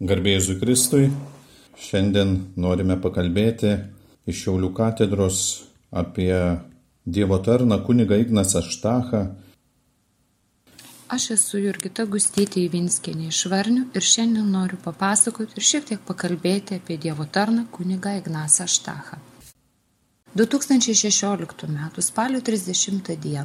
Garbėjai Kristui, šiandien norime pakalbėti iš Šiaulių katedros apie Dievo tarną kunigą Ignacą Štachą. Aš esu Jurgita Gustytė Įvinskienė iš Varnių ir šiandien noriu papasakoti ir šiek tiek pakalbėti apie Dievo tarną kunigą Ignacą Štachą. 2016 m. spalio 30 d.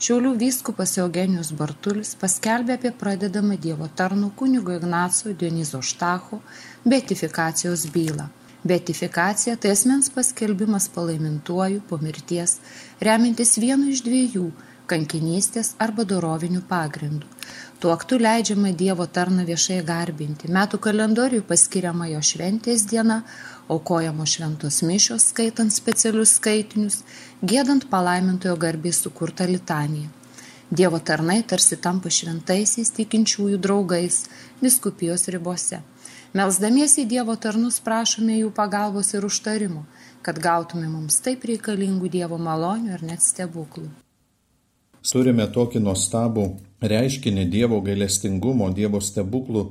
Šiaulių vyskupas Eugenijus Bartulis paskelbė apie pradedamą Dievo tarnų kunigo Ignaco Dionizo Štacho beatifikacijos bylą. Beatifikacija tai asmens paskelbimas palaimintuoju po mirties, remintis vienu iš dviejų - kankinystės arba dorovinių pagrindų. Tuo aktu leidžiama Dievo tarną viešai garbinti, metų kalendoriui paskiriama jo šventės diena, aukojamos šventos mišios, skaitant specialius skaitinius, gėdant palaimintojo garbiai sukurtą litaniją. Dievo tarnai tarsi tampa šventaisiais tikinčiųjų draugais viskupijos ribose. Melsdamiesi Dievo tarnus prašome jų pagalbos ir užtarimo, kad gautume mums taip reikalingų Dievo malonių ir net stebuklų. Turime tokį nuostabų reiškinį Dievo gailestingumo, Dievo stebuklų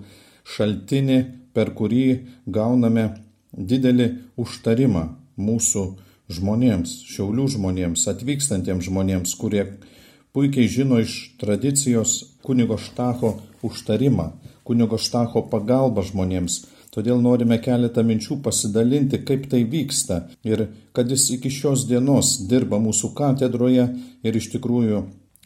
šaltinį, per kurį gauname didelį užtarimą mūsų žmonėms, šiaulių žmonėms, atvykstantiems žmonėms, kurie puikiai žino iš tradicijos kunigo Štacho užtarimą, kunigo Štacho pagalbą žmonėms. Todėl norime keletą minčių pasidalinti, kaip tai vyksta ir kad jis iki šios dienos dirba mūsų katedroje ir iš tikrųjų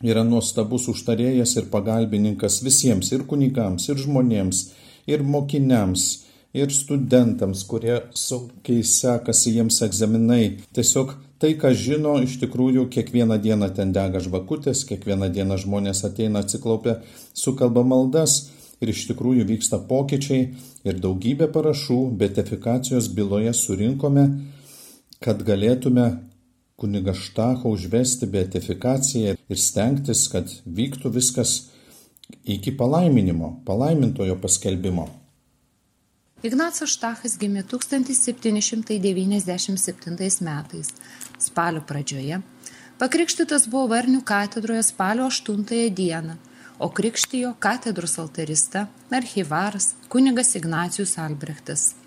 yra nuostabus užtarėjas ir pagalbininkas visiems ir kunigams, ir žmonėms, ir mokiniams, ir studentams, kurie saugiai sekasi jiems egzaminai. Tiesiog tai, ką žino, iš tikrųjų kiekvieną dieną ten dega žvakutės, kiekvieną dieną žmonės ateina atsiklaupę, sukalba maldas ir iš tikrųjų vyksta pokyčiai ir daugybė parašų betifikacijos byloje surinkome, kad galėtume kuniga Štacho užvesti beatifikaciją ir stengtis, kad vyktų viskas iki palaiminimo, palaimintojo paskelbimo. Ignacas Štachas gimė 1797 metais, spalio pradžioje. Pakrikštytas buvo Varnių katedroje spalio 8 dieną, o krikštijo katedros altarista, archyvaras, kunigas Ignacijus Albrechtas.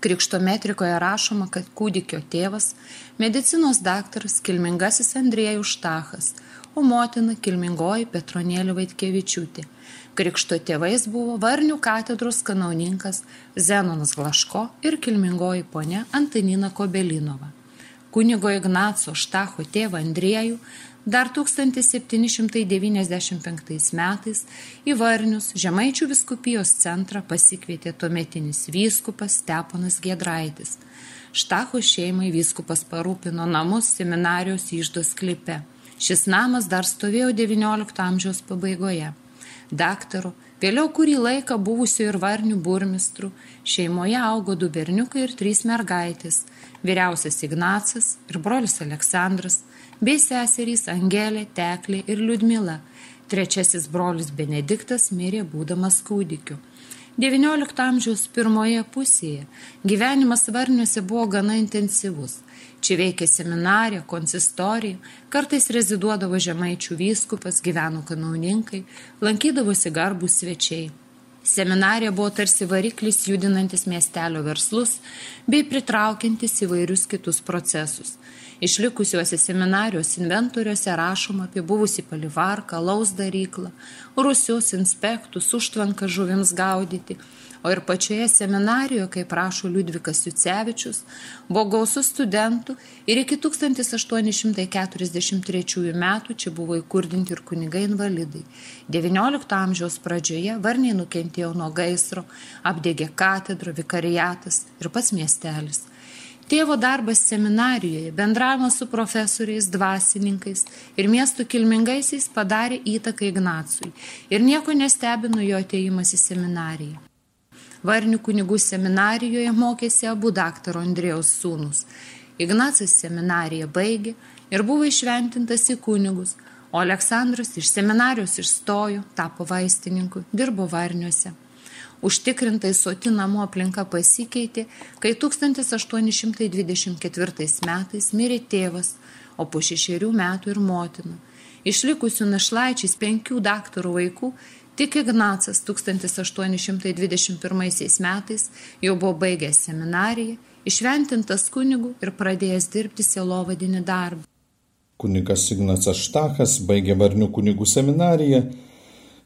Krikšto metrikoje rašoma, kad kūdikio tėvas, medicinos daktaras, kilmingasis Andriejus Štachas, o motina kilmingoji Petronėlė Vaitkevičiūtė Krikšto tėvais buvo Varnių katedros kanauninkas Zenonas Glaško ir kilmingoji ponė Antanina Kobelinova. Kunigo Ignaco Štacho tėvą Andriejų dar 1795 metais į Varnius Žemaičių viskupijos centrą pasikvietė tuometinis vyskupas Steponas Gedraitis. Štacho šeimai vyskupas parūpino namus seminarijos išdos klipe. Šis namas dar stovėjo XIX amžiaus pabaigoje daktaru, vėliau kurį laiką buvusiu ir varnių burmistru, šeimoje augo du berniukai ir trys mergaitės - vyriausias Ignacas ir brolis Aleksandras, bei seserys Angelė, Teklė ir Liudmila. Trečiasis brolis Benediktas mirė būdamas kūdikiu. XIX amžiaus pirmoje pusėje gyvenimas Varniuose buvo gana intensyvus. Čia veikė seminarija, konsistorija, kartais reziduodavo žemaičių vyskupas, gyveno kanauninkai, lankydavosi garbų svečiai. Seminarija buvo tarsi variklis judinantis miestelio verslus bei pritraukiantis įvairius kitus procesus. Išlikusiuose seminarijos inventoriuose rašoma apie buvusį palivarką, laus daryklą, rusius inspektus, užtvanką žuvims gaudyti, o ir pačioje seminarijoje, kaip rašo Liudvikas Jucevičius, buvo gausus studentų ir iki 1843 metų čia buvo įkurdinti ir kunigai invalidai. XIX amžiaus pradžioje varniai nukentėjo nuo gaisro, apdegė katedro, vikariatas ir pats miestelis. Tėvo darbas seminarijoje, bendravimas su profesoriais, dvasininkais ir miestų kilmingaisiais padarė įtaką Ignacui ir nieko nestebino jo ateimas į seminariją. Varnių kunigų seminarijoje mokėsi abu daktaro Andrėjaus sūnus. Ignacas seminariją baigė ir buvo išventintas į kunigus, o Aleksandras iš seminarijos išstojo, tapo vaistininku, dirbo Varniuose. Užtikrintai soti namų aplinka pasikeitė, kai 1824 metais mirė tėvas, o po šešerių metų ir motina. Išlikusių našlaičiais penkių daktarų vaikų Tik Ignacas 1821 metais jau buvo baigęs seminariją, išventintas kunigų ir pradėjęs dirbti sielovadinį darbą. Kunigas Ignacas Štachas baigė Varnių kunigų seminariją,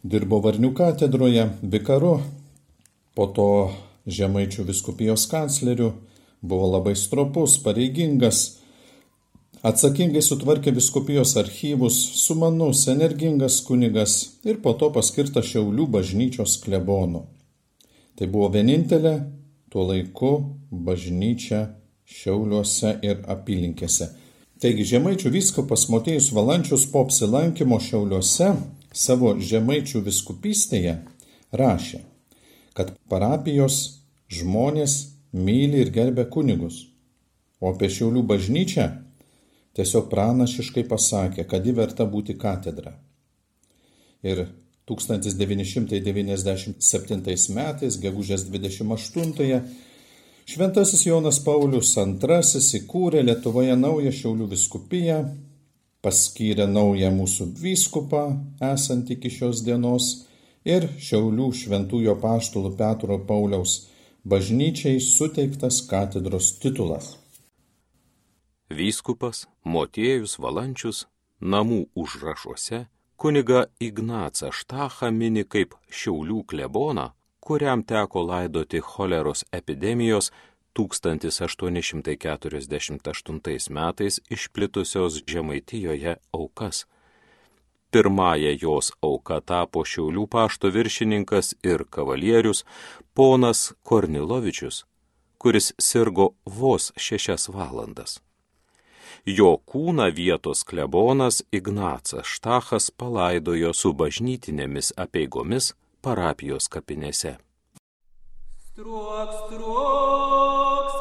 dirbo Varnių katedroje, vikaru, po to Žemaičių viskupijos kancleriu, buvo labai stropus, pareigingas, Atsakingai sutvarkė viskupijos archyvus, sumanus, energingas kunigas ir po to paskirtas Šiaulių bažnyčios klebonu. Tai buvo vienintelė tuo laiku bažnyčia Šiauliuose ir apylinkėse. Taigi žemaičių vyskupas Motėjus Valančius po apsilankimo Šiauliuose savo žemaičių viskupystėje rašė, kad parapijos žmonės myli ir gerbia kunigus, o apie Šiaulių bažnyčią tiesiog pranašiškai pasakė, kad ji verta būti katedra. Ir 1997 metais, gegužės 28-ąją, Šventasis Jonas Paulius II įkūrė Lietuvoje naują Šiaulių viskupiją, paskyrė naują mūsų vyskupą, esant iki šios dienos, ir Šiaulių šventųjų paštulų Petro Pauliaus bažnyčiai suteiktas katedros titulas. Vyskupas Motiejus Valančius namų užrašuose kuniga Ignacą Štachą mini kaip Šiaulių kleboną, kuriam teko laidoti choleros epidemijos 1848 metais išplitusios Žemaitijoje aukas. Pirmąją jos auka tapo Šiaulių pašto viršininkas ir kavalierius ponas Kornilovičius, kuris sirgo vos šešias valandas. Jo kūną vietos klebonas Ignacas Štachas palaidojo su bažnytinėmis apieigomis parapijos kapinėse. Struok, struok,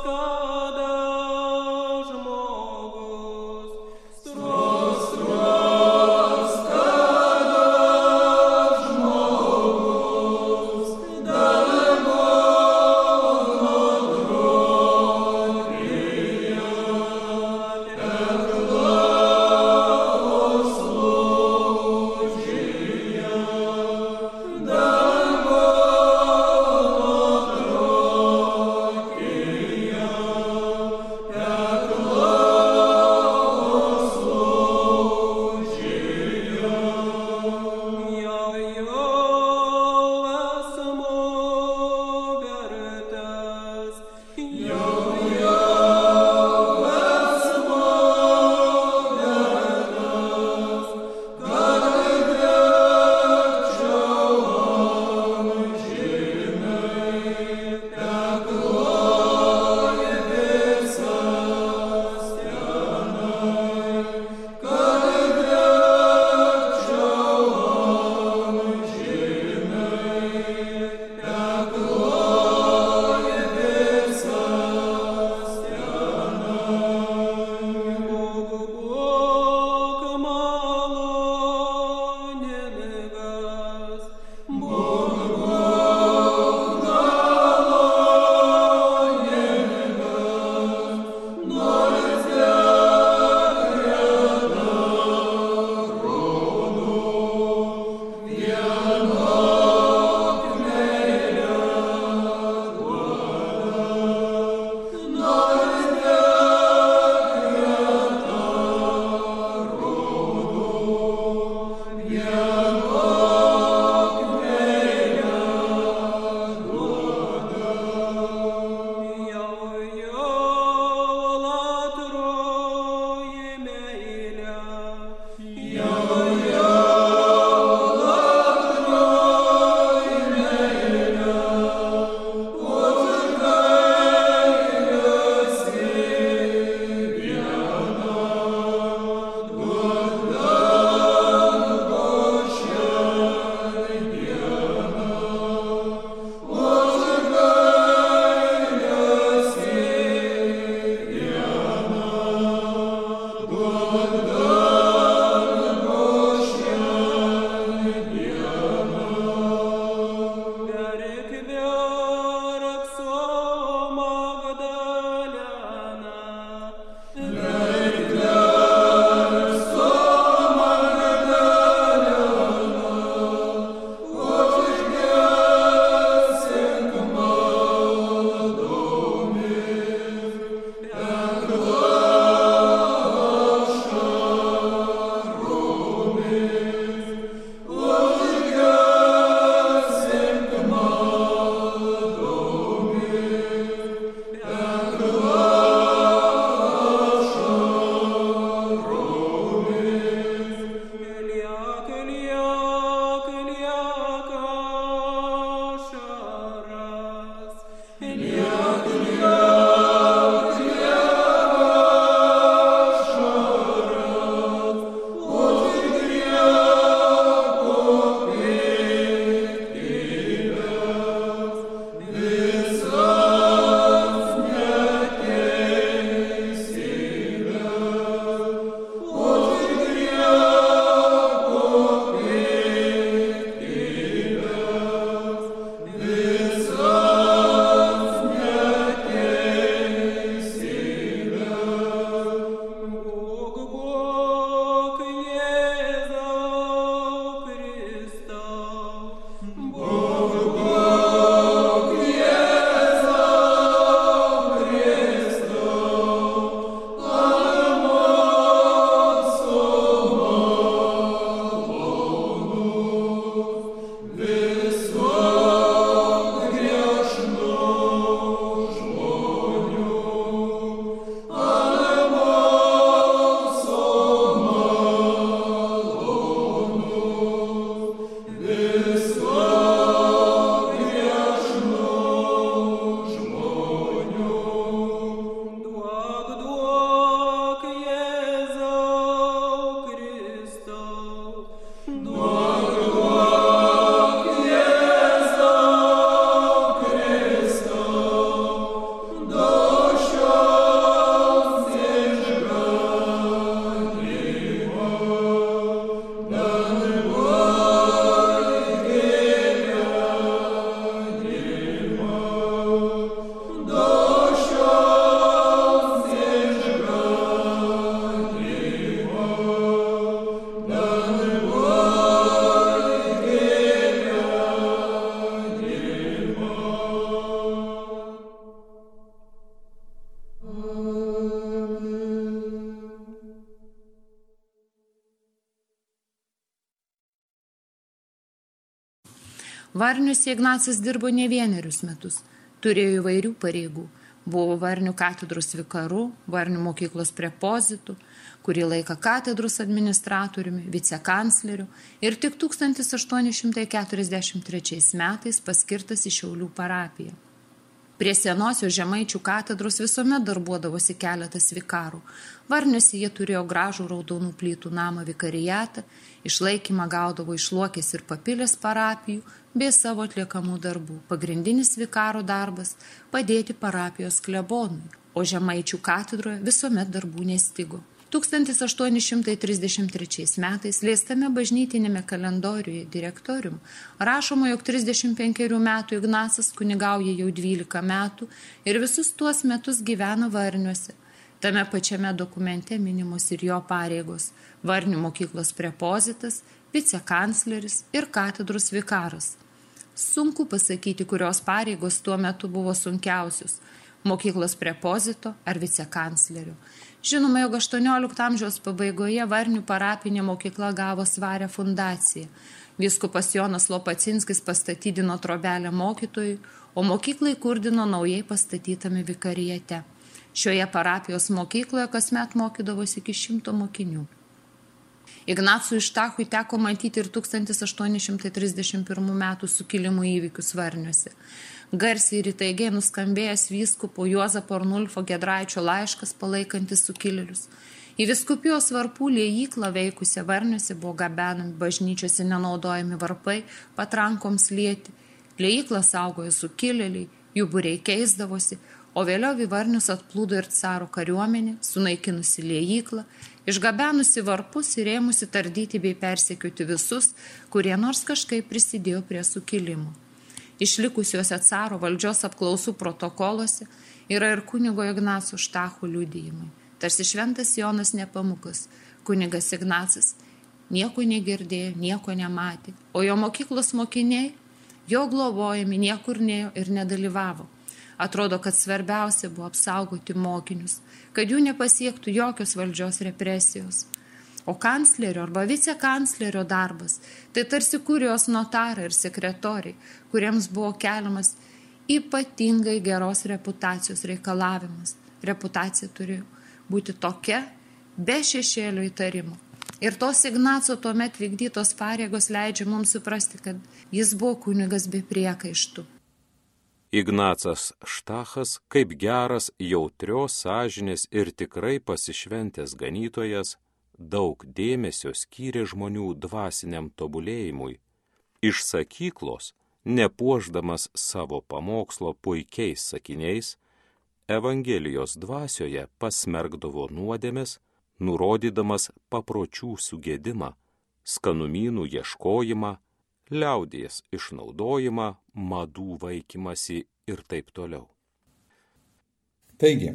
Varniuose Ignacas dirbo ne vienerius metus, turėjo įvairių pareigų. Buvo Varnių katedros vikaru, Varnių mokyklos prepozitų, kurį laiką katedros administratoriumi, vicekancleriu ir tik 1843 metais paskirtas į Šiaulių parapiją. Prie senosios žemaičių katedros visuomet darbuodavosi keletas vikarų. Varniuose jie turėjo gražų raudonų plytų namą vikarijatą, išlaikymą gaudavo iš Luokės ir Papilės parapijų bei savo atliekamų darbų. Pagrindinis vikaro darbas – padėti parapijos klebonui, o žemaičių katedroje visuomet darbų nestigo. 1833 metais leistame bažnytinėme kalendoriuje direktorium rašoma, jog 35 metų Ignacas kunigauja jau 12 metų ir visus tuos metus gyvena Varniuose. Tame pačiame dokumente minimos ir jo pareigos - Varnių mokyklos prepozitas, vicekancleris ir katedros vikaras. Sunku pasakyti, kurios pareigos tuo metu buvo sunkiausios - mokyklos prepozito ar vicekanclerio. Žinoma, jog 18 amžiaus pabaigoje Varnių parapinė mokykla gavo svarę fundaciją. Viskupas Jonas Lopacinskis pastatydino trobelę mokytojui, o mokyklai kurdino naujai pastatytame vikarijate. Šioje parapijos mokykloje kasmet mokydavosi iki šimto mokinių. Ignacui Štachui teko matyti ir 1831 m. sukilimų įvykius Varniuose garsiai ir įtaigiai nuskambėjęs vyskupo Juozapo Arnulfo Gedraičio laiškas palaikantis sukilėlius. Į viskupijos varpų liejyklą veikusią varniuose buvo gabenami bažnyčiose nenaudojami varpai patrankoms lieti. Liejyklą saugojo sukilėliai, jų būriai keisdavosi, o vėliau į varnius atplūdo ir caro kariuomenė, sunaikinusi liejyklą, išgabenusi varpus ir ėmusi tardyti bei persekioti visus, kurie nors kažkaip prisidėjo prie sukilimų. Išlikusiuose caro valdžios apklausų protokoluose yra ir kunigo Ignaco Štacho liudijimai. Tarsi šventas Jonas Nepamukas, kunigas Ignacas nieko negirdėjo, nieko nematė, o jo mokyklos mokiniai, jo globojami niekur nejo ir nedalyvavo. Atrodo, kad svarbiausia buvo apsaugoti mokinius, kad jų nepasiektų jokios valdžios represijos. O kanclerio arba vicekanclerio darbas tai tarsi kurijos notarai ir sekretoriai, kuriems buvo keliamas ypatingai geros reputacijos reikalavimas. Reputacija turi būti tokia, be šešėlio įtarimo. Ir tos Ignaco tuomet vykdytos pareigos leidžia mums suprasti, kad jis buvo kunigas be priekaištų. Ignacas Štachas, kaip geras, jautrios sąžinės ir tikrai pasišventęs ganytojas, daug dėmesio skyrė žmonių dvasiniam tobulėjimui. Iš sakyklos, nepuoždamas savo pamokslo puikiais sakiniais, Evangelijos dvasioje pasmergdavo nuodėmės, nurodydamas papročių sugėdimą, skanumynų ieškojimą, liaudies išnaudojimą, madų vaikymasi ir taip toliau. Taigi,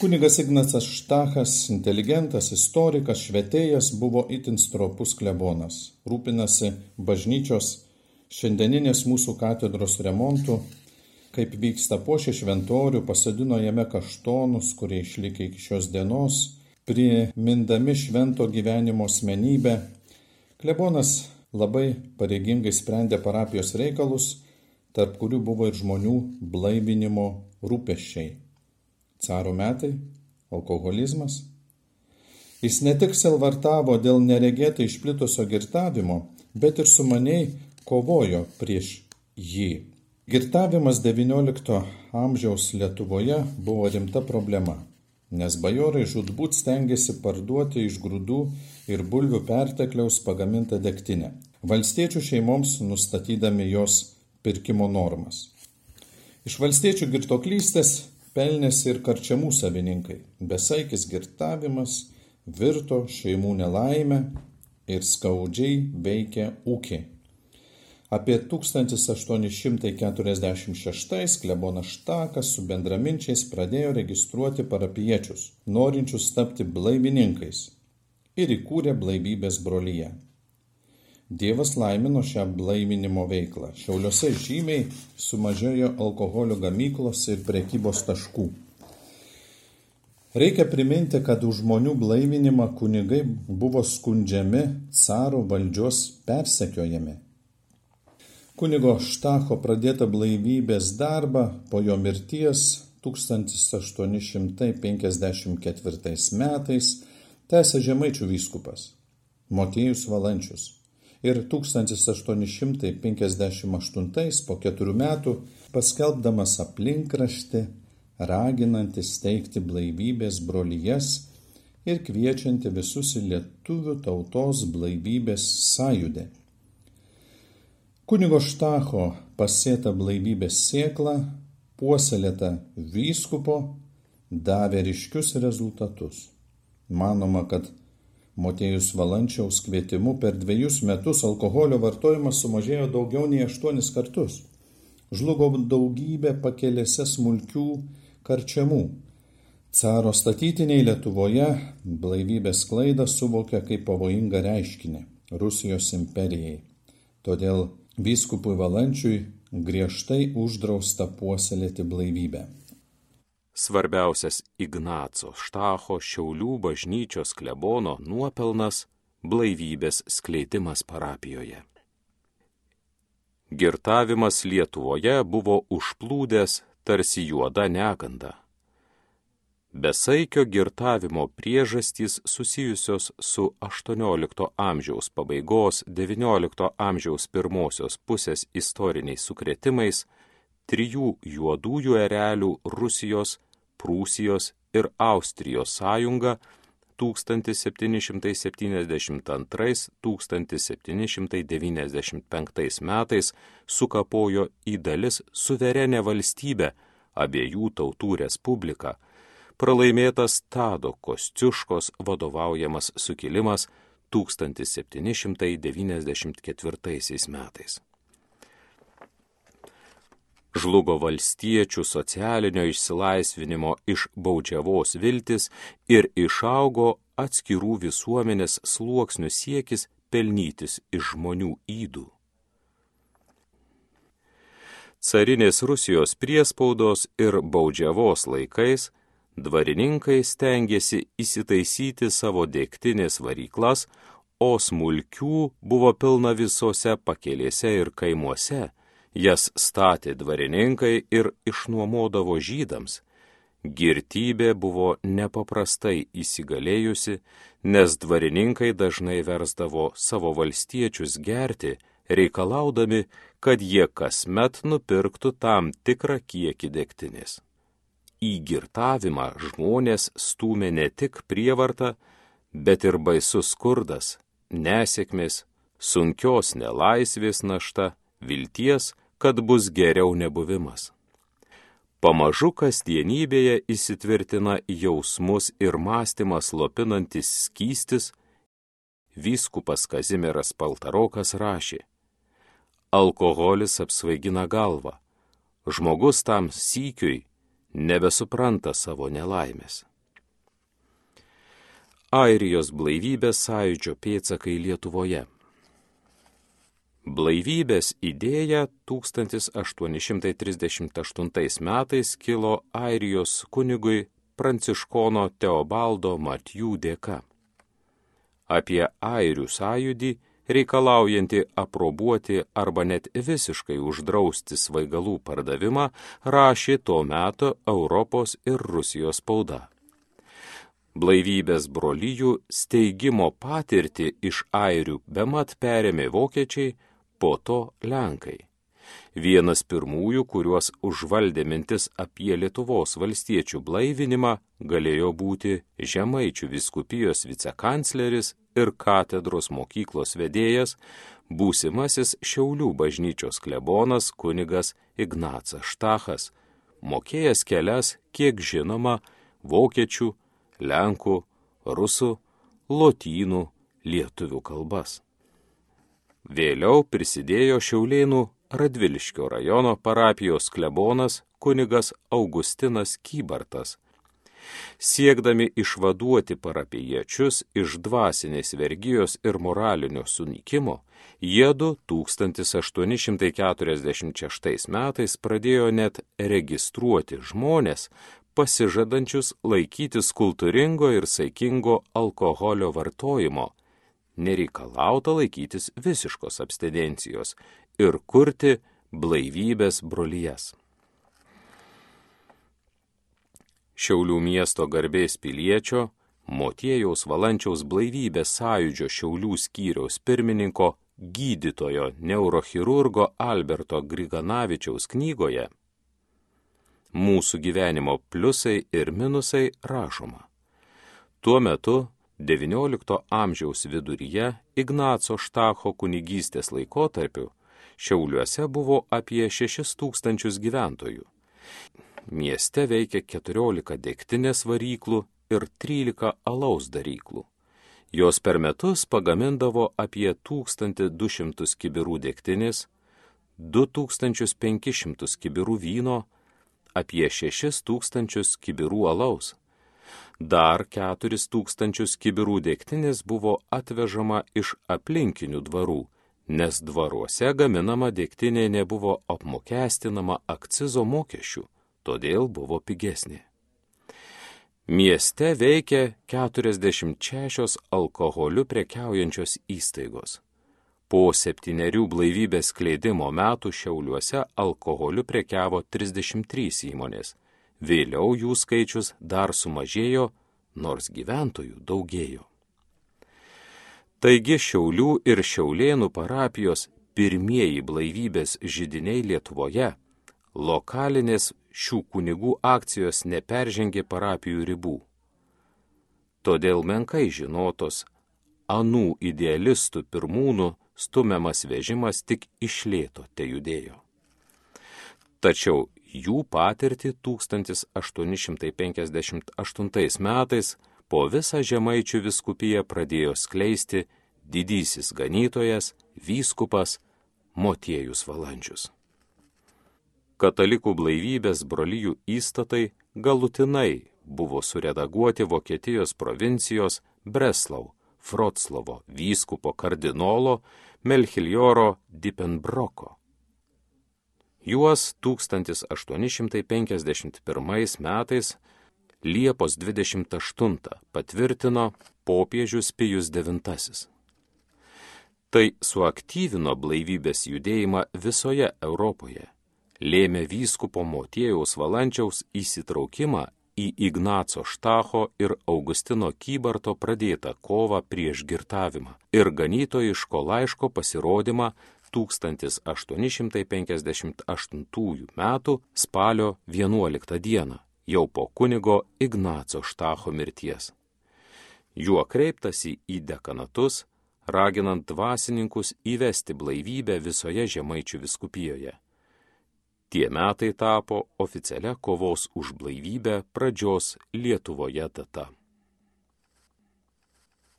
kunigas Ignacas Štachas, inteligentas, istorikas, švietėjas buvo itin stropus klebonas, rūpinasi bažnyčios šiandieninės mūsų katedros remontu, kaip vyksta pošė šventorių, pasadino jame kaštonus, kurie išlikė iki šios dienos, primindami švento gyvenimo asmenybę. Klebonas labai pareigingai sprendė parapijos reikalus, tarp kurių buvo ir žmonių blaibinimo rūpeščiai. Caro metai, alkoholizmas. Jis ne tik selvartavo dėl neregėtai išplitusio girtavimo, bet ir sumaniai kovojo prieš jį. Girtavimas XIX amžiaus Lietuvoje buvo rimta problema nes bajorai žūtbūt stengiasi parduoti iš grūdų ir bulvių pertekliaus pagamintą degtinę, valstiečių šeimoms nustatydami jos pirkimo normas. Iš valstiečių girtoklystės pelnėsi ir karčiamų savininkai, besaikis girtavimas virto šeimų nelaimę ir skaudžiai veikė ūkį Apie 1846 klebonas Štakas su bendraminčiais pradėjo registruoti parapiečius, norinčius tapti blaivininkais ir įkūrė blaivybės brolyje. Dievas laimino šią blaivinimo veiklą. Šiauliuose žymiai sumažėjo alkoholio gamyklos ir prekybos taškų. Reikia priminti, kad už žmonių blaivinimą kunigai buvo skundžiami caro valdžios persekiojami Kunigo Štacho pradėtą blaivybės darbą po jo mirties 1854 metais tęsė žemaičių vyskupas Motiejus Valančius ir 1858 po keturių metų paskelbdamas aplinkraštį, raginantis steigti blaivybės brolyjas ir kviečianti visus į lietuvių tautos blaivybės sąjūdį. Kunigo Štacho pasėta blaivybės sėkla, puoselėta vyskupo, davė ryškius rezultatus. Manoma, kad Motiejus Valančiaus kvietimu per dviejus metus alkoholio vartojimas sumažėjo daugiau nei aštuonis kartus. Žlugo daugybė pakelėse smulkių karčiamų. Caro statytiniai Lietuvoje blaivybės klaidą suvokė kaip pavojingą reiškinį Rusijos imperijai. Todėl vyskupui Valančiui griežtai uždrausta puoselėti blaivybę. Svarbiausias Ignaco Štacho Šiaulių bažnyčios klebono nuopelnas - blaivybės skleidimas parapijoje. Girtavimas Lietuvoje buvo užplūdęs tarsi juoda neganda Besaikio girtavimo priežastys susijusios su XVIII amžiaus pabaigos XIX amžiaus pirmosios pusės istoriniais sukretimais, trijų juodųjų erelių Rusijos, Prūsijos ir Austrijos sąjunga 1772-1795 metais sukapojo į dalis suverenę valstybę, abiejų tautų respubliką, pralaimėtas Tado Kostiuškos vadovaujamas sukilimas 1794 metais. Žlugo valstiečių socialinio išsilaisvinimo iš baudžiavos viltis ir išaugo atskirų visuomenės sluoksnių siekis pelnytis iš žmonių įdų. Carinės Rusijos priespaudos ir baudžiavos laikais dvarininkai stengiasi įsitaisyti savo dėktinės varyklas, o smulkių buvo pilna visose pakelėse ir kaimuose, jas statė dvarininkai ir išnuomodavo žydams. Girtybė buvo nepaprastai įsigalėjusi, nes dvarininkai dažnai versdavo savo valstiečius gerti, reikalaudami, kad jie kasmet nupirktų tam tikrą kiekį degtinės. Į girtavimą žmonės stūmė ne tik prievartą, bet ir baisus skurdas, nesėkmės, sunkios nelaisvės našta, vilties, kad bus geriau nebuvimas. Pamažu kasdienybėje įsitvirtina jausmus ir mąstymas lopinantis skystis, vyskupas Kazimieras Paltarokas rašė, alkoholis apsvaigina galvą, žmogus tam sykiui nebesupranta savo nelaimės. Airijos blaivybės sąjūdžio pėtsakai Lietuvoje. Blaivybės idėja 1838 metais kilo Airijos kunigui pranciškono Teobaldo Matijų dėka. Apie airių sąjūdį reikalaujantį aprobuoti arba net visiškai uždrausti svaigalų pardavimą rašė tuo metu Europos ir Rusijos spauda blaivybės brolyjų steigimo patirtį iš airių bemat perėmė vokiečiai, po to lenkai. Vienas pirmųjų, kuriuos užvaldė mintis apie Lietuvos valstiečių blaivinimą, galėjo būti Žemaičių viskupijos vicekancleris ir katedros mokyklos vedėjas, būsimasis Šiaulių bažnyčios klebonas kunigas Ignacas Štachas, mokėjęs kelias, kiek žinoma, vokiečių, lenkų, rusų, lotynų, lietuvių kalbas. Vėliau prisidėjo Šiaulėnų Radviliškio rajono parapijos klebonas kunigas Augustinas Kybartas. Siekdami išvaduoti parapiečius iš dvasinės vergyjos ir moralinio sunikimo, jiedu 1846 metais pradėjo net registruoti žmonės, pasižadančius laikytis kultūringo ir saikingo alkoholio vartojimo, nereikalauta laikytis visiškos abstinencijos ir kurti blaivybės brolyjas. Šiaulių miesto garbės piliečio, Motiejaus valančiaus blaivybės sąjūdžio Šiaulių skyriaus pirmininko gydytojo neurochirurgo Alberto Griganavičiaus knygoje mūsų gyvenimo pliusai ir minusai rašoma. Tuo metu XIX amžiaus viduryje Ignaco Štacho kunigystės laikotarpiu Šiauliuose buvo apie 6 tūkstančius gyventojų. Mieste veikia 14 degtinės varyklų ir 13 alaus daryklų. Jos per metus pagamindavo apie 1200 kibirų degtinės, 2500 kibirų vyno, apie 6 tūkstančius kibirų alaus. Dar 4 tūkstančius kibirų dėktinės buvo atvežama iš aplinkinių dvarų, nes dvaruose gaminama dėktinė nebuvo apmokestinama akcizo mokesčių, todėl buvo pigesnė. Mieste veikia 46 alkoholiu prekiaujančios įstaigos. Po septyniarių blaivybės kleidimo metų Šiauliuose alkoholiu prekiavo 33 įmonės. Vėliau jų skaičius dar sumažėjo, nors gyventojų daugėjo. Taigi Šiaulių ir Šiaulėnų parapijos pirmieji blaivybės žydiniai Lietuvoje, lokalinės šių kunigų akcijos neperžengė parapijų ribų. Todėl menkai žinotos anų idealistų pirmūnų stumiamas vežimas tik išlėto te judėjo. Tačiau jų patirtį 1858 metais po visą žemaičių viskupiją pradėjo skleisti didysis ganytojas, vyskupas Motiejus Valandžius. Katalikų blaivybės brolyjų įstatai galutinai buvo suredaguoti Vokietijos provincijos Breslau, Vroclavo vyskupo kardinolo Melchiljoro Dipenbroko. Juos 1851 metais Liepos 28 patvirtino popiežius Pijus IX. Tai suaktyvino blaivybės judėjimą visoje Europoje, lėmė vyskupo Motiejaus Valančiaus įsitraukimą į Ignaco Štacho ir Augustino Kybarto pradėtą kovą prieš girtavimą ir ganytojiško laiško pasirodymą 1858 m. spalio 11 d. jau po kunigo Ignaco Štacho mirties. Juo kreiptasi į dekanatus, raginant dvasininkus įvesti blaivybę visoje Žemaičių viskupijoje. Tie metai tapo oficialia kovos už blaivybę pradžios Lietuvoje data.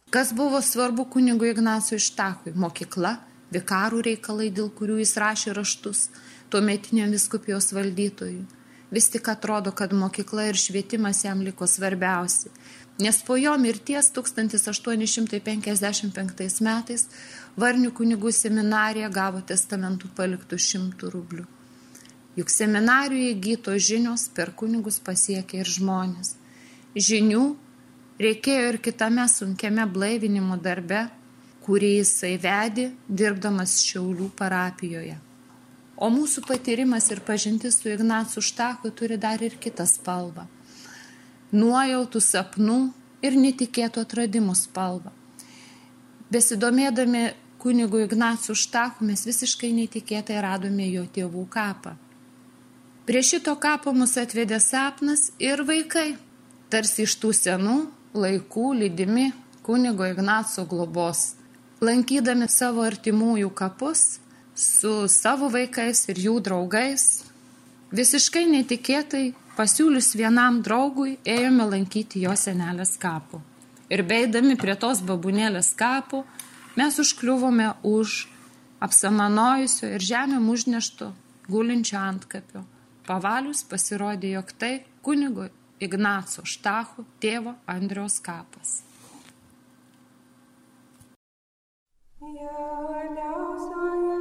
Kas buvo svarbu kunigui Ignacui Štachui? Mokykla, vikarų reikalai, dėl kurių jis rašė raštus, tuometiniam viskupijos valdytojui. Vis tik atrodo, kad mokykla ir švietimas jam liko svarbiausi, nes po jo mirties 1855 metais Varnių kunigų seminarija gavo testamentų paliktų šimtų rublių. Juk seminarijoje įgyto žinios per kunigus pasiekė ir žmonės. Žinių reikėjo ir kitame sunkiame blaivinimo darbe, kurį jisai vedė, dirbdamas Šiaulių parapijoje. O mūsų patyrimas ir pažintis su Ignacu Štachu turi dar ir kitą spalvą - nuojautų, sapnų ir netikėtų atradimų spalvą. Besidomėdami kunigu Ignacu Štachu mes visiškai netikėtai radome jo tėvų kapą. Prie šito kapo mus atvedė sapnas ir vaikai, tarsi iš tų senų laikų lydimi kunigo Ignaco globos. Lankydami savo artimųjų kapus su savo vaikais ir jų draugais, visiškai netikėtai pasiūlius vienam draugui ėjome lankyti jo senelės kapų. Ir beidami prie tos babunėlės kapų, mes užkliuvome už apsamanojusio ir žemėm užnešto gulinčio antkapio. Pavalius pasirodė, jog tai kunigo Ignaco Štacho tėvo Andriaus kapas. Jauniausioji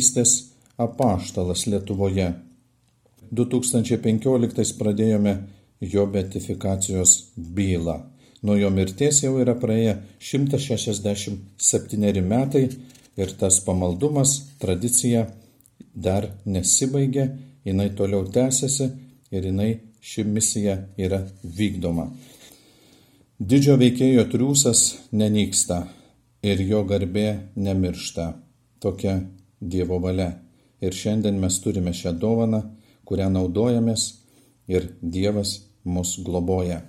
blaivystės apaštalas Lietuvoje. 2015 pradėjome jo betifikacijos bylą. Nuo jo mirties jau yra praėję 167 metai ir tas pamaldumas, tradicija dar nesibaigė, jinai toliau tęsiasi ir jinai ši misija yra vykdoma. Didžio veikėjo triūsas nenyksta ir jo garbė nemiršta. Tokia Dievo valia. Ir šiandien mes turime šią dovaną, kurią naudojamės ir Dievas mus globoja.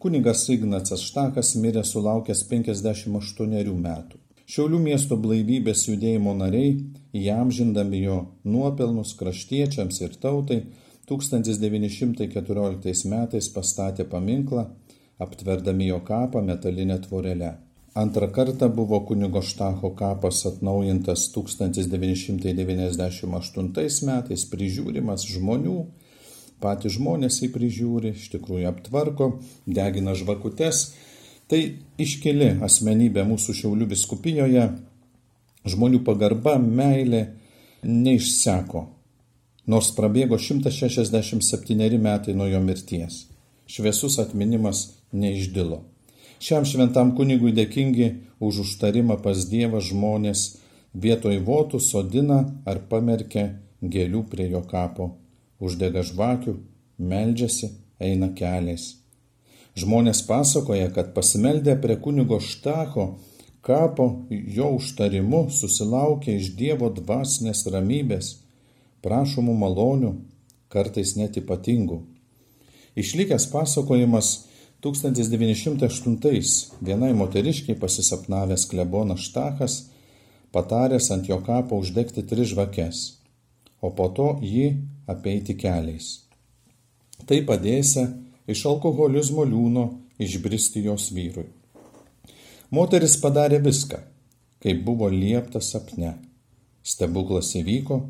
Kunigas Ignacas Štakas mirė sulaukęs 58 metų. Šiaulių miesto blaivybės judėjimo nariai, įamžindami jo nuopelnus kraštiečiams ir tautai, 1914 metais pastatė paminklą, aptverdami jo kapą metalinę tvorelę. Antrą kartą buvo kunigo Štacho kapas atnaujintas 1998 metais, prižiūrimas žmonių, patys žmonės jį prižiūri, iš tikrųjų aptvarko, degina žvakutes. Tai iškeli asmenybė mūsų Šiaulių viskupijoje, žmonių pagarba, meilė neišseko, nors prabėgo 167 metai nuo jo mirties. Šviesus atminimas neišdilo. Šiam šventam kunigui dėkingi už užtarimą pas Dievą žmonės vietoj votų sodina ar pamerkia gėlių prie jo kapo, uždega žvakių, meldžiasi, eina keliais. Žmonės pasakoja, kad pasimeldę prie kunigo Štako kapo jo užtarimu susilaukia iš Dievo dvasinės ramybės, prašomų malonių, kartais net ypatingų. Išlikęs pasakojimas 1908 vienai moteriškiai pasisapnavęs klebonas Štachas pataręs ant jo kapo uždegti tris žvakes, o po to jį apeiti keliais. Tai padėsia iš alkoholizmo liūno išbristi jos vyrui. Moteris padarė viską, kaip buvo liepta sapne. Stebuklas įvyko,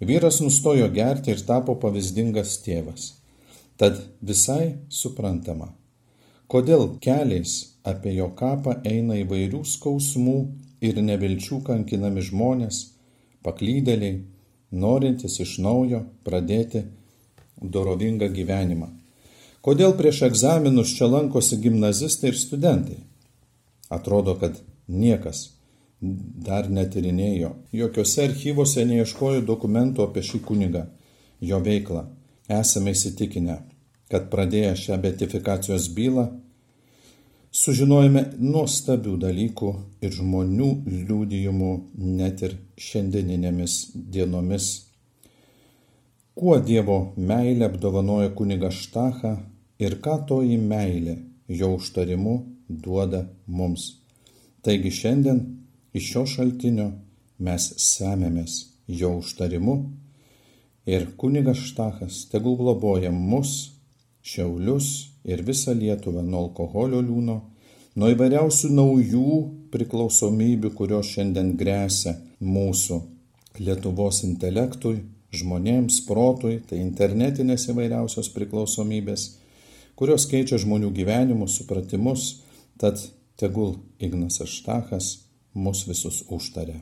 vyras nustojo gerti ir tapo pavyzdingas tėvas. Tad visai suprantama, Kodėl keliais apie jo kapą eina įvairių skausmų ir nevilčių kankinami žmonės, paklydėliai, norintys iš naujo pradėti dorovingą gyvenimą. Kodėl prieš egzaminus čia lankosi gimnazistai ir studentai? Atrodo, kad niekas dar netirinėjo, jokiose archyvose neieškojo dokumentų apie šį kunigą, jo veiklą. Esame įsitikinę, kad pradėję šią betifikacijos bylą, sužinojome nuostabių dalykų ir žmonių liūdijimų net ir šiandieninėmis dienomis. Kuo Dievo meilė apdovanoja kuniga Štachą ir ką toji meilė jo užtarimu duoda mums. Taigi šiandien iš šio šaltinio mes semėmės jo užtarimu ir kunigas Štachas tegul globoja mus, Šiaulius ir visą Lietuvą nuo alkoholio liūno, nuo įvairiausių naujų priklausomybių, kurios šiandien grėsia mūsų Lietuvos intelektui, žmonėms, protui, tai internetinės įvairiausios priklausomybės, kurios keičia žmonių gyvenimus, supratimus, tad tegul Ignas Aštachas mus visus užtarė.